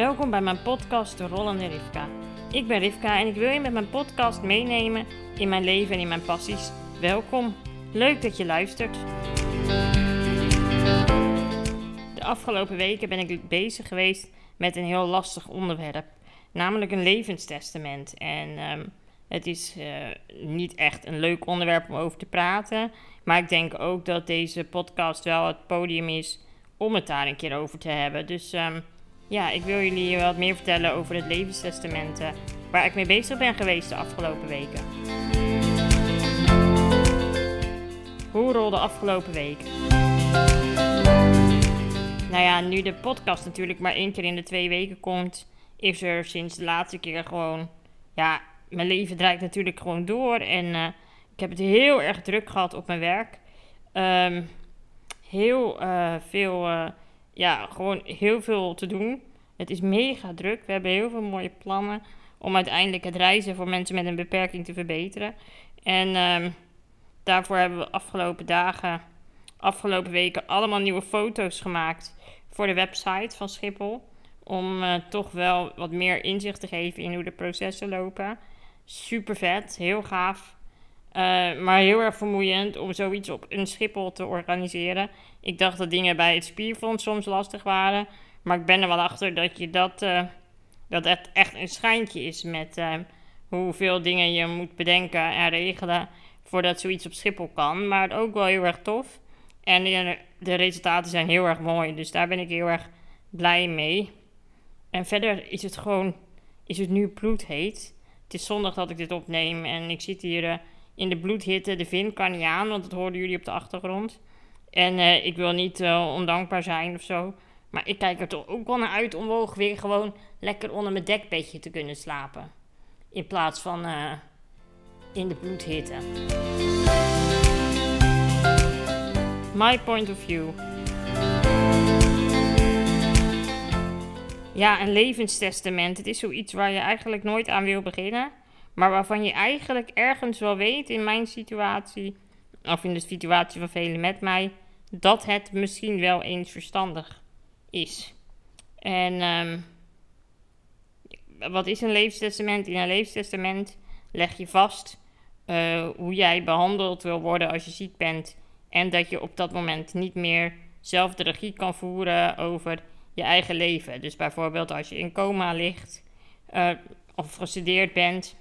Welkom bij mijn podcast De Rollende Rivka. Ik ben Rivka en ik wil je met mijn podcast meenemen in mijn leven en in mijn passies. Welkom, leuk dat je luistert. De afgelopen weken ben ik bezig geweest met een heel lastig onderwerp, namelijk een levenstestament. En ehm, het is eh, niet echt een leuk onderwerp om over te praten, maar ik denk ook dat deze podcast wel het podium is om het daar een keer over te hebben. Dus ehm, ja, ik wil jullie wat meer vertellen over het levenstestament waar ik mee bezig ben geweest de afgelopen weken. Hoe rolde de afgelopen week? Nou ja, nu de podcast natuurlijk maar één keer in de twee weken komt, is er sinds de laatste keer gewoon, ja, mijn leven draait natuurlijk gewoon door en uh, ik heb het heel erg druk gehad op mijn werk. Um, heel uh, veel, ja, gewoon heel veel te doen. Het is mega druk. We hebben heel veel mooie plannen om uiteindelijk het reizen voor mensen met een beperking te verbeteren. En um, daarvoor hebben we afgelopen dagen, afgelopen weken allemaal nieuwe foto's gemaakt voor de website van Schiphol. Om uh, toch wel wat meer inzicht te geven in hoe de processen lopen. Super vet, heel gaaf. Uh, maar heel erg vermoeiend om zoiets op een Schiphol te organiseren. Ik dacht dat dingen bij het Spierfonds soms lastig waren. Maar ik ben er wel achter dat je dat, uh, dat het echt een schijntje is met uh, hoeveel dingen je moet bedenken en regelen voordat zoiets op Schiphol kan. Maar ook wel heel erg tof. En de, resultaten zijn heel erg mooi. Dus daar ben ik heel erg blij mee. En verder is het gewoon, is het nu bloedheet. Het is zondag dat ik dit opneem en ik zit hier in de bloedhitte. De vin kan niet aan, want dat hoorden jullie op de achtergrond. En uh, ik wil niet uh, ondankbaar zijn of zo. Maar ik kijk er toch ook wel naar uit om weer gewoon lekker onder mijn dekbedje te kunnen slapen. In plaats van uh, in de bloedhitte. My point of view. Ja, een levenstestament. Het is zoiets waar je eigenlijk nooit aan wil beginnen. Maar waarvan je eigenlijk ergens wel weet in mijn situatie, of in de situatie van velen met mij, dat het misschien wel eens verstandig is. En um, wat is een levenstestament? In een levenstestament leg je vast uh, hoe jij behandeld wil worden als je ziek bent. En dat je op dat moment niet meer zelf de regie kan voeren over je eigen leven. Dus bijvoorbeeld als je in coma ligt uh, of gestudeerd bent.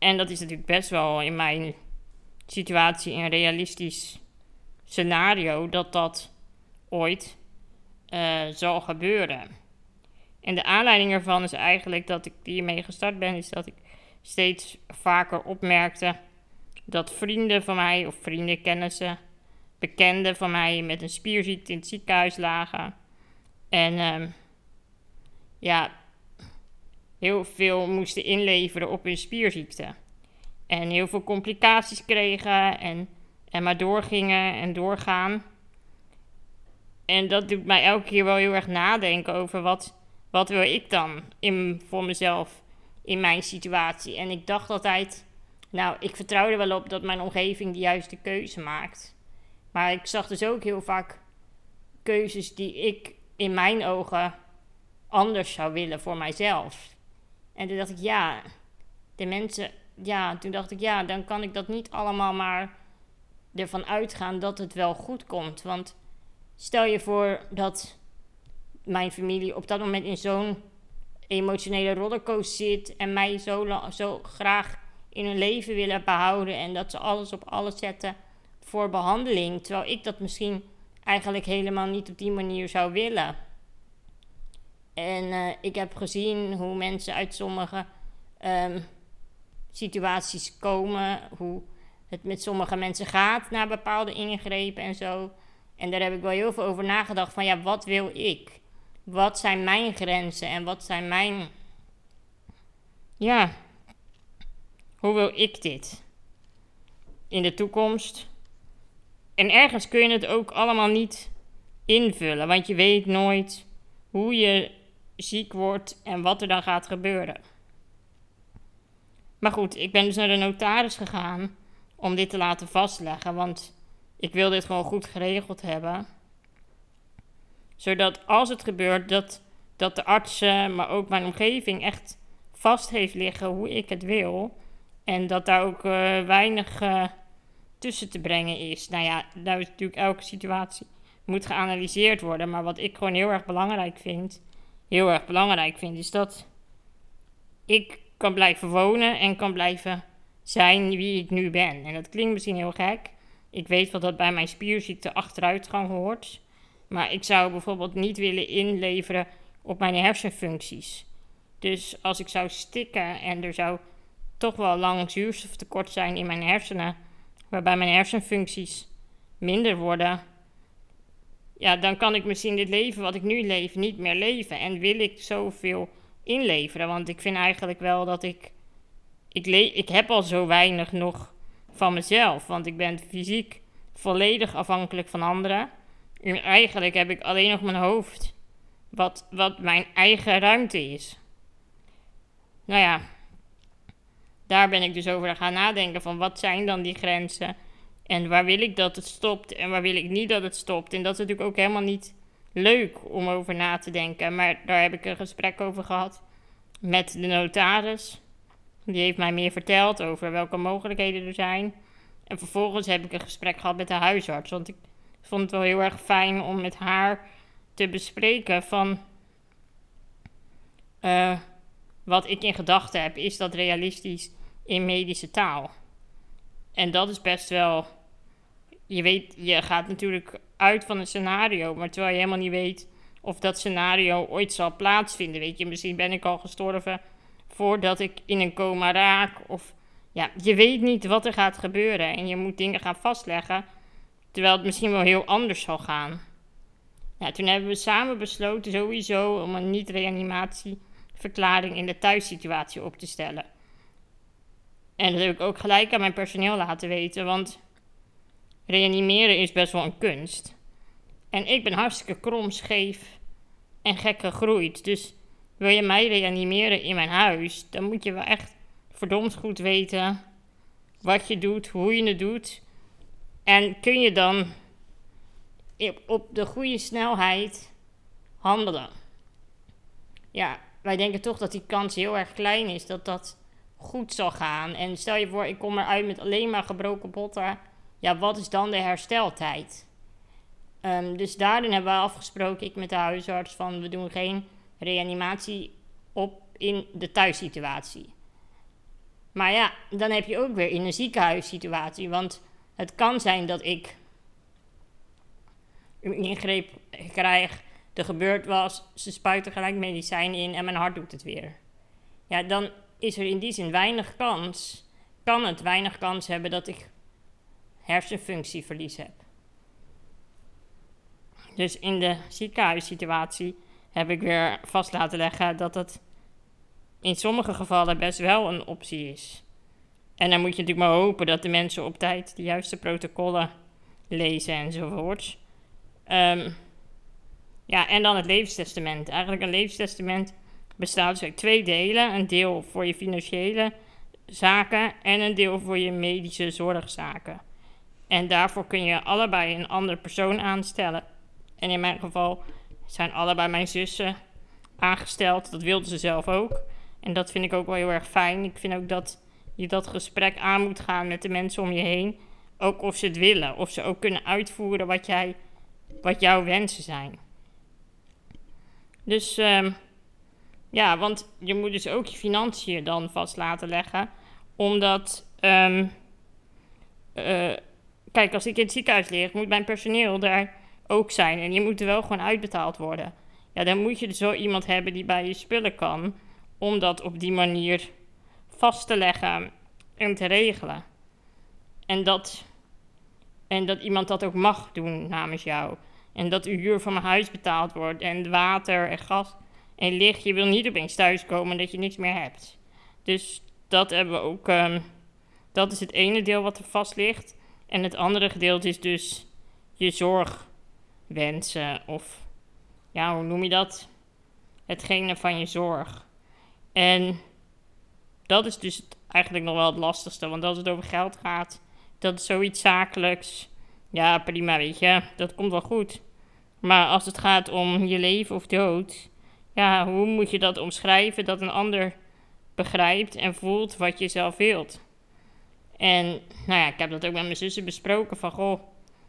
En dat is natuurlijk best wel in mijn situatie een realistisch scenario dat dat ooit uh, zal gebeuren. En de aanleiding ervan is eigenlijk dat ik hiermee gestart ben, is dat ik steeds vaker opmerkte dat vrienden van mij, of vrienden, kennissen, bekenden van mij met een spierziekte in het ziekenhuis lagen. En um, ja, heel veel moesten inleveren op hun spierziekte. En heel veel complicaties kregen en, en maar doorgingen en doorgaan. En dat doet mij elke keer wel heel erg nadenken over wat, wat wil ik dan in, voor mezelf in mijn situatie. En ik dacht altijd, nou, ik vertrouw er wel op dat mijn omgeving de juiste keuze maakt. Maar ik zag dus ook heel vaak keuzes die ik in mijn ogen anders zou willen voor mijzelf. En toen dacht ik, ja, de mensen, ja, toen dacht ik, ja, dan kan ik dat niet allemaal maar ervan uitgaan dat het wel goed komt. Want Stel je voor dat mijn familie op dat moment in zo'n emotionele rollercoaster zit en mij zo, zo graag in hun leven willen behouden en dat ze alles op alles zetten voor behandeling, terwijl ik dat misschien eigenlijk helemaal niet op die manier zou willen. En uh, ik heb gezien hoe mensen uit sommige um, situaties komen, hoe het met sommige mensen gaat na bepaalde ingrepen en zo. En daar heb ik wel heel veel over nagedacht van ja, wat wil ik? Wat zijn mijn grenzen en wat zijn mijn... Ja, hoe wil ik dit? In de toekomst. En ergens kun je het ook allemaal niet invullen, want je weet nooit hoe je ziek wordt en wat er dan gaat gebeuren. Maar goed, ik ben dus naar de notaris gegaan om dit te laten vastleggen, want ik wil dit gewoon goed geregeld hebben. Zodat als het gebeurt, dat dat de artsen, maar ook mijn omgeving echt vast heeft liggen hoe ik het wil. En dat daar ook uh, weinig uh, tussen te brengen is. Nou ja, daar is natuurlijk elke situatie moet geanalyseerd worden. Maar wat ik gewoon heel erg belangrijk vind, heel erg belangrijk vind, is dat ik kan blijven wonen en kan blijven zijn wie ik nu ben. En dat klinkt misschien heel gek. Ik weet wel dat bij mijn spierziekte achteruitgang hoort. Maar ik zou bijvoorbeeld niet willen inleveren op mijn hersenfuncties. Dus als ik zou stikken en er zou toch wel lang zuurstoftekort zijn in mijn hersenen, waarbij mijn hersenfuncties minder worden, ja, dan kan ik misschien dit leven wat ik nu leef niet meer leven. En wil ik zoveel inleveren? Want ik vind eigenlijk wel dat ik. Ik, le ik heb al zo weinig nog van mezelf. Want ik ben fysiek volledig afhankelijk van anderen. En eigenlijk heb ik alleen nog mijn hoofd. Wat, wat mijn eigen ruimte is. Nou ja, daar ben ik dus over gaan nadenken van wat zijn dan die grenzen en waar wil ik dat het stopt en waar wil ik niet dat het stopt. En dat is natuurlijk ook helemaal niet leuk om over na te denken. Maar daar heb ik een gesprek over gehad met de notaris. Die heeft mij meer verteld over welke mogelijkheden er zijn. En vervolgens heb ik een gesprek gehad met de huisarts. Want ik vond het wel heel erg fijn om met haar te bespreken van... Uh, wat ik in gedachten heb, is dat realistisch in medische taal? En dat is best wel. Je weet, je gaat natuurlijk uit van een scenario, maar terwijl je helemaal niet weet of dat scenario ooit zal plaatsvinden. Weet je, misschien ben ik al gestorven voordat ik in een coma raak. Of ja, je weet niet wat er gaat gebeuren en je moet dingen gaan vastleggen, terwijl het misschien wel heel anders zal gaan. Ja, toen hebben we samen besloten sowieso om een niet-reanimatie verklaring in de thuissituatie op te stellen. En dat heb ik ook gelijk aan mijn personeel laten weten, want reanimeren is best wel een kunst. En ik ben hartstikke krom, scheef en gek gegroeid. Dus wil je mij reanimeren in mijn huis, dan moet je wel echt verdomd goed weten wat je doet, hoe je het doet. En kun je dan op de goede snelheid handelen. Ja, wij denken toch dat die kans heel erg klein is dat dat goed zal gaan. En stel je voor, ik kom eruit met alleen maar gebroken botten. Ja, wat is dan de hersteltijd? Um, dus daarin hebben we afgesproken, ik met de huisarts, van we doen geen reanimatie op in de thuissituatie. Maar ja, dan heb je ook weer in een ziekenhuissituatie. Want het kan zijn dat ik een ingreep krijg er gebeurd was, ze spuiten gelijk medicijn in en mijn hart doet het weer. Ja, dan is er in die zin weinig kans, kan het weinig kans hebben dat ik hersenfunctieverlies heb. Dus in de ziekenhuissituatie heb ik weer vast laten leggen dat het in sommige gevallen best wel een optie is. En dan moet je natuurlijk maar hopen dat de mensen op tijd de juiste protocollen lezen enzovoorts. Um, ja, en dan het levenstestament. Eigenlijk een levenstestament bestaat dus uit twee delen. Een deel voor je financiële zaken en een deel voor je medische zorgzaken. En daarvoor kun je allebei een andere persoon aanstellen. En in mijn geval zijn allebei mijn zussen aangesteld. Dat wilden ze zelf ook. En dat vind ik ook wel heel erg fijn. Ik vind ook dat je dat gesprek aan moet gaan met de mensen om je heen. Ook of ze het willen. Of ze ook kunnen uitvoeren wat, jij, wat jouw wensen zijn. Dus um, ja, want je moet dus ook je financiën dan vast laten leggen. Omdat, um, kijk, als ik in het ziekenhuis lig, moet mijn personeel daar ook zijn. En die moeten wel gewoon uitbetaald worden. Ja, dan moet je zo iemand hebben die bij je spullen kan. Om dat op die manier vast te leggen en te regelen. En dat, en dat iemand dat ook mag doen namens jou. En dat uw huur van mijn huis betaald wordt. En water en gas en licht. Je wil niet opeens thuiskomen dat je niks meer hebt. Dus dat hebben we ook. Um, dat is het ene deel wat er vast ligt. En het andere gedeelte is dus je zorgwensen. Of ja, hoe noem je dat? Hetgene van je zorg. En dat is dus eigenlijk nog wel het lastigste. Want als het over geld gaat, dat is zoiets zakelijks. Ja, prima, weet je. Dat komt wel goed. Maar als het gaat om je leven of dood, ja, hoe moet je dat omschrijven dat een ander begrijpt en voelt wat je zelf wilt? En nou ja, ik heb dat ook met mijn zussen besproken van goh,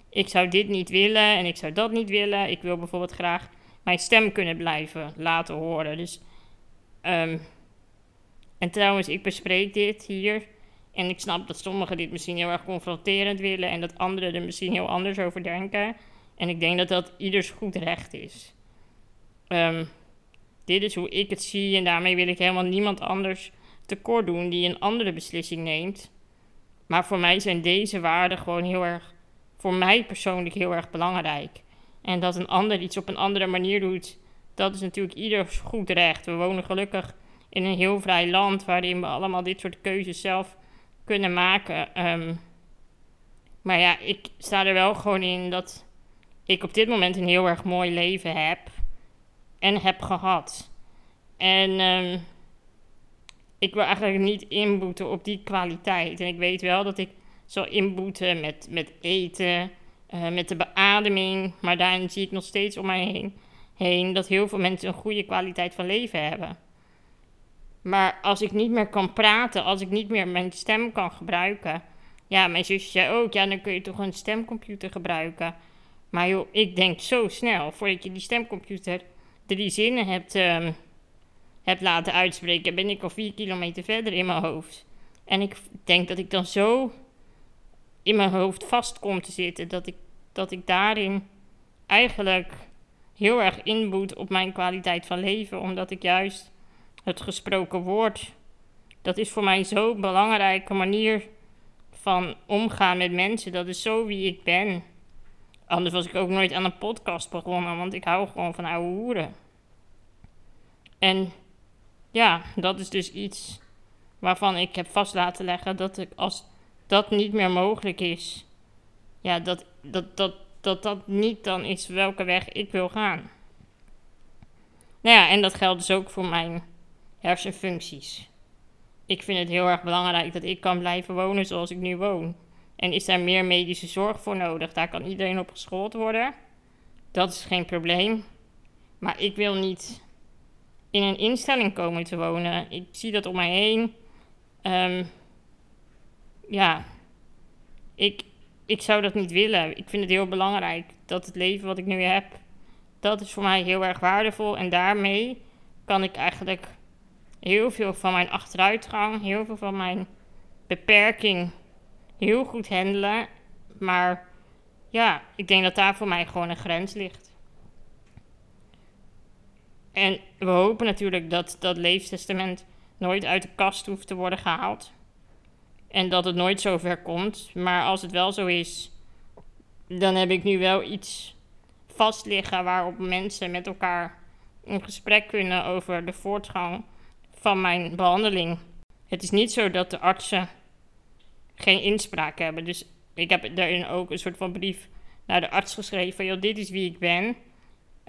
ik zou dit niet willen en ik zou dat niet willen. Ik wil bijvoorbeeld graag mijn stem kunnen blijven laten horen. Dus, um, en trouwens, ik bespreek dit hier. En ik snap dat sommigen dit misschien heel erg confronterend willen en dat anderen er misschien heel anders over denken. En ik denk dat dat ieders goed recht is. Um, dit is hoe ik het zie en daarmee wil ik helemaal niemand anders tekort doen die een andere beslissing neemt. Maar voor mij zijn deze waarden gewoon heel erg, voor mij persoonlijk heel erg belangrijk. En dat een ander iets op een andere manier doet, dat is natuurlijk ieders goed recht. We wonen gelukkig in een heel vrij land waarin we allemaal dit soort keuzes zelf kunnen maken. Ehm, maar ja, ik sta er wel gewoon in dat ik op dit moment een heel erg mooi leven heb en heb gehad. En um, ik wil eigenlijk niet inboeten op die kwaliteit. En ik weet wel dat ik zal inboeten met, met eten, uh, met de beademing. Maar daarin zie ik nog steeds om mij heen, heen dat heel veel mensen een goede kwaliteit van leven hebben. Maar als ik niet meer kan praten, als ik niet meer mijn stem kan gebruiken. Ja, mijn zusje zei ook, ja, dan kun je toch een stemcomputer gebruiken. Maar joh, ik denk zo snel, voordat je die stemcomputer drie zinnen hebt, um, hebt laten uitspreken, ben ik al vier kilometer verder in mijn hoofd. En ik denk dat ik dan zo in mijn hoofd vast kom te zitten, dat ik, dat ik daarin eigenlijk heel erg inboet op mijn kwaliteit van leven, omdat ik juist het gesproken woord, dat is voor mij zo'n belangrijke manier van omgaan met mensen. Dat is zo wie ik ben. Anders was ik ook nooit aan een podcast begonnen, want ik hou gewoon van oude hoeren. En ja, dat is dus iets waarvan ik heb vast laten leggen dat ik als dat niet meer mogelijk is, ja, dat dat, dat, dat, dat niet dan is welke weg ik wil gaan. Nou ja, en dat geldt dus ook voor mijn hersenfuncties. Ik vind het heel erg belangrijk dat ik kan blijven wonen zoals ik nu woon. En is daar meer medische zorg voor nodig? Daar kan iedereen op geschoold worden. Dat is geen probleem. Maar ik wil niet in een instelling komen te wonen. Ik zie dat om mij heen. Um, ja, ik, ik zou dat niet willen. Ik vind het heel belangrijk dat het leven wat ik nu heb, dat is voor mij heel erg waardevol. En daarmee kan ik eigenlijk heel veel van mijn achteruitgang, heel veel van mijn beperking heel goed handelen. Maar ja, ik denk dat daar voor mij gewoon een grens ligt. En we hopen natuurlijk dat dat leeftestament nooit uit de kast hoeft te worden gehaald. En dat het nooit zo ver komt. Maar als het wel zo is, dan heb ik nu wel iets vast liggen waarop mensen met elkaar in gesprek kunnen over de voortgang van mijn behandeling. Het is niet zo dat de artsen geen inspraak hebben. Dus ik heb daarin ook een soort van brief naar de arts geschreven van, joh, dit is wie ik ben.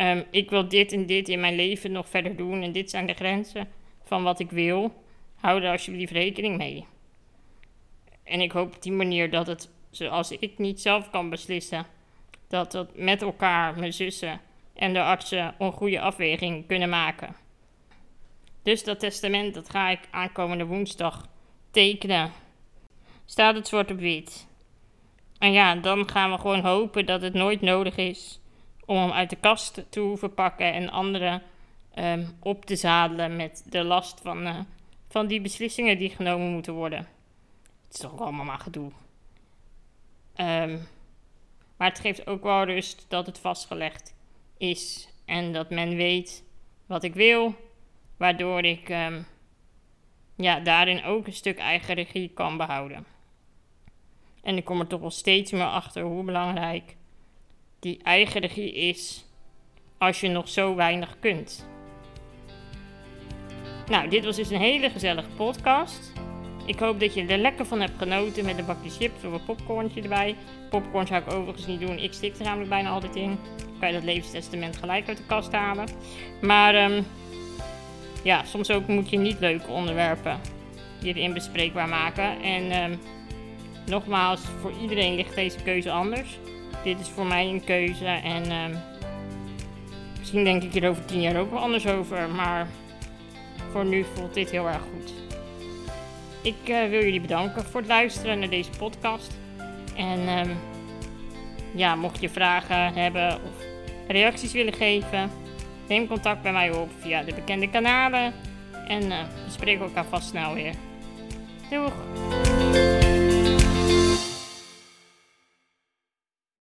Um, ik wil dit en dit in mijn leven nog verder doen en dit zijn de grenzen van wat ik wil. Hou daar alsjeblieft rekening mee. En ik hoop op die manier dat het, zoals ik niet zelf kan beslissen, dat dat met elkaar, mijn zussen en de artsen, een goede afweging kunnen maken. Dus dat testament, dat ga ik aankomende woensdag tekenen. Staat het zwart op wit. En ja, dan gaan we gewoon hopen dat het nooit nodig is om hem uit de kast te hoeven pakken en anderen um, op te zadelen met de last van, uh, van die beslissingen die genomen moeten worden. Het is toch allemaal maar gedoe. Um, maar het geeft ook wel rust dat het vastgelegd is en dat men weet wat ik wil Waardoor ik um, ja, daarin ook een stuk eigen regie kan behouden. En ik kom er toch wel steeds meer achter hoe belangrijk die eigen regie is als je nog zo weinig kunt. Nou, dit was dus een hele gezellige podcast. Ik hoop dat je er lekker van hebt genoten met een bakje chips of een popcornje erbij. Popcorn zou ik overigens niet doen. Ik stik er namelijk bijna altijd in. Dan kan je dat levenstestament gelijk uit de kast halen. Maar um, ja, soms ook moet je niet leuke onderwerpen hierin bespreekbaar maken. En um, nogmaals, voor iedereen ligt deze keuze anders. Dit is voor mij een keuze en um, Misschien denk ik er over tien jaar ook wel anders over, maar voor nu voelt dit heel erg goed. Ik uh, wil jullie bedanken voor het luisteren naar deze podcast. En um, ja, mocht je vragen hebben of reacties willen geven, neem contact bij mij op via de bekende kanalen. En uh, we spreken elkaar vast snel weer. Doeg!